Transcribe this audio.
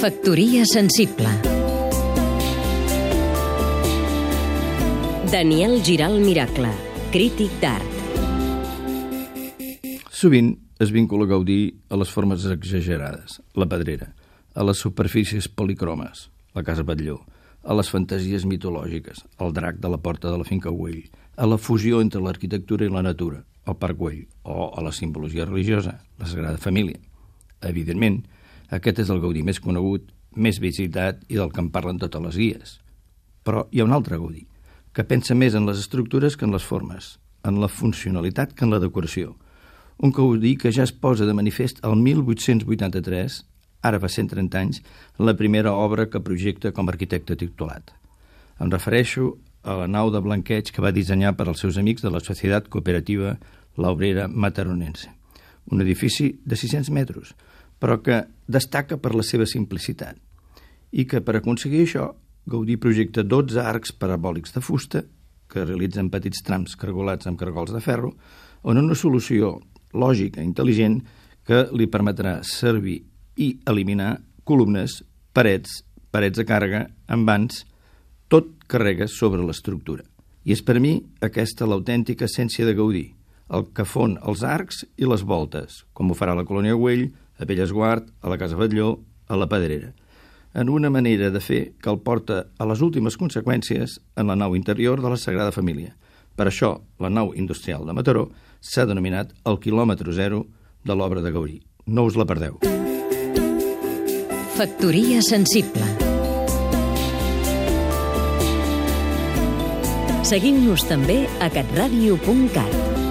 Factoria sensible Daniel Giral Miracle, crític d'art Sovint es vincula Gaudí a les formes exagerades, la pedrera, a les superfícies policromes, la casa Batlló, a les fantasies mitològiques, el drac de la porta de la finca Güell, a la fusió entre l'arquitectura i la natura, el Parc Güell, o a la simbologia religiosa, la Sagrada Família. Evidentment, aquest és el Gaudí més conegut, més visitat i del que en parlen totes les guies. Però hi ha un altre Gaudí, que pensa més en les estructures que en les formes, en la funcionalitat que en la decoració. Un Gaudí que ja es posa de manifest el 1883, ara fa 130 anys, la primera obra que projecta com a arquitecte titulat. Em refereixo a la nau de blanqueig que va dissenyar per als seus amics de la Societat Cooperativa La Obrera Mataronense. Un edifici de 600 metres, però que destaca per la seva simplicitat i que per aconseguir això Gaudí projecta 12 arcs parabòlics de fusta que realitzen petits trams cargolats amb cargols de ferro on una solució lògica, intel·ligent, que li permetrà servir i eliminar columnes, parets, parets de càrrega, envans, tot carrega sobre l'estructura. I és per mi aquesta l'autèntica essència de Gaudí, el que fon els arcs i les voltes, com ho farà la colònia Güell, a Bellesguard, a la Casa Batlló, a la Pedrera, en una manera de fer que el porta a les últimes conseqüències en la nau interior de la Sagrada Família. Per això, la nau industrial de Mataró s'ha denominat el quilòmetre zero de l'obra de Gaudí. No us la perdeu. Factoria sensible Seguim-nos també a catradio.cat